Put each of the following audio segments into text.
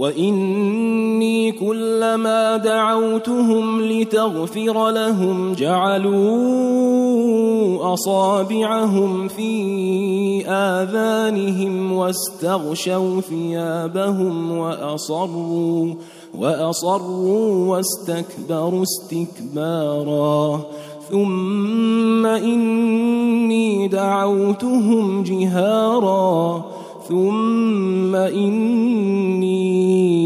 واني كلما دعوتهم لتغفر لهم جعلوا اصابعهم في اذانهم واستغشوا ثيابهم واصروا واصروا واستكبروا استكبارا ثم اني دعوتهم جهارا ثم اني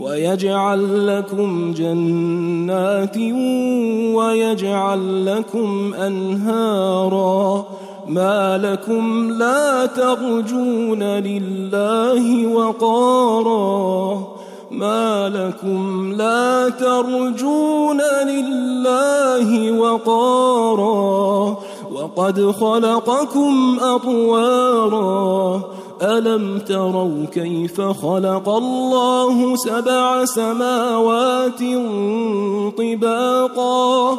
ويجعل لكم جنات ويجعل لكم أنهارا ما لكم لا ترجون لله وقارا ما لكم لا ترجون لله وقارا وقد خلقكم أطوارا الم تروا كيف خلق الله سبع سماوات طباقا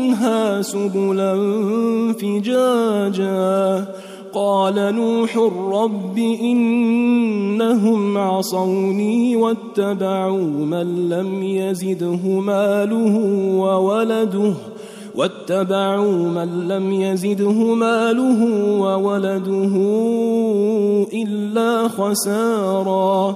منها سبلا فجاجا. قال نوح رب إنهم عصوني واتبعوا من لم يزده ماله وولده واتبعوا من لم يزده ماله وولده إلا خسارا.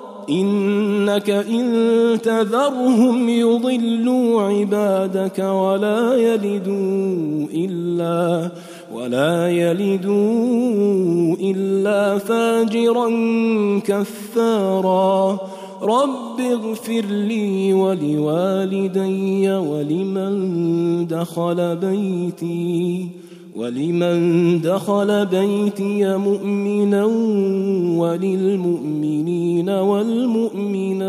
انك ان تذرهم يضلوا عبادك ولا يلدوا الا ولا يلدوا الا فاجرا كفارا رب اغفر لي ولوالدي ولمن دخل بيتي ولمن دخل بيتي مؤمنا وللمؤمنين والمؤمنات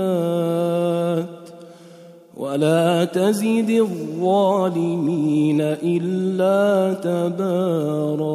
ولا تزد الظالمين إلا تباراً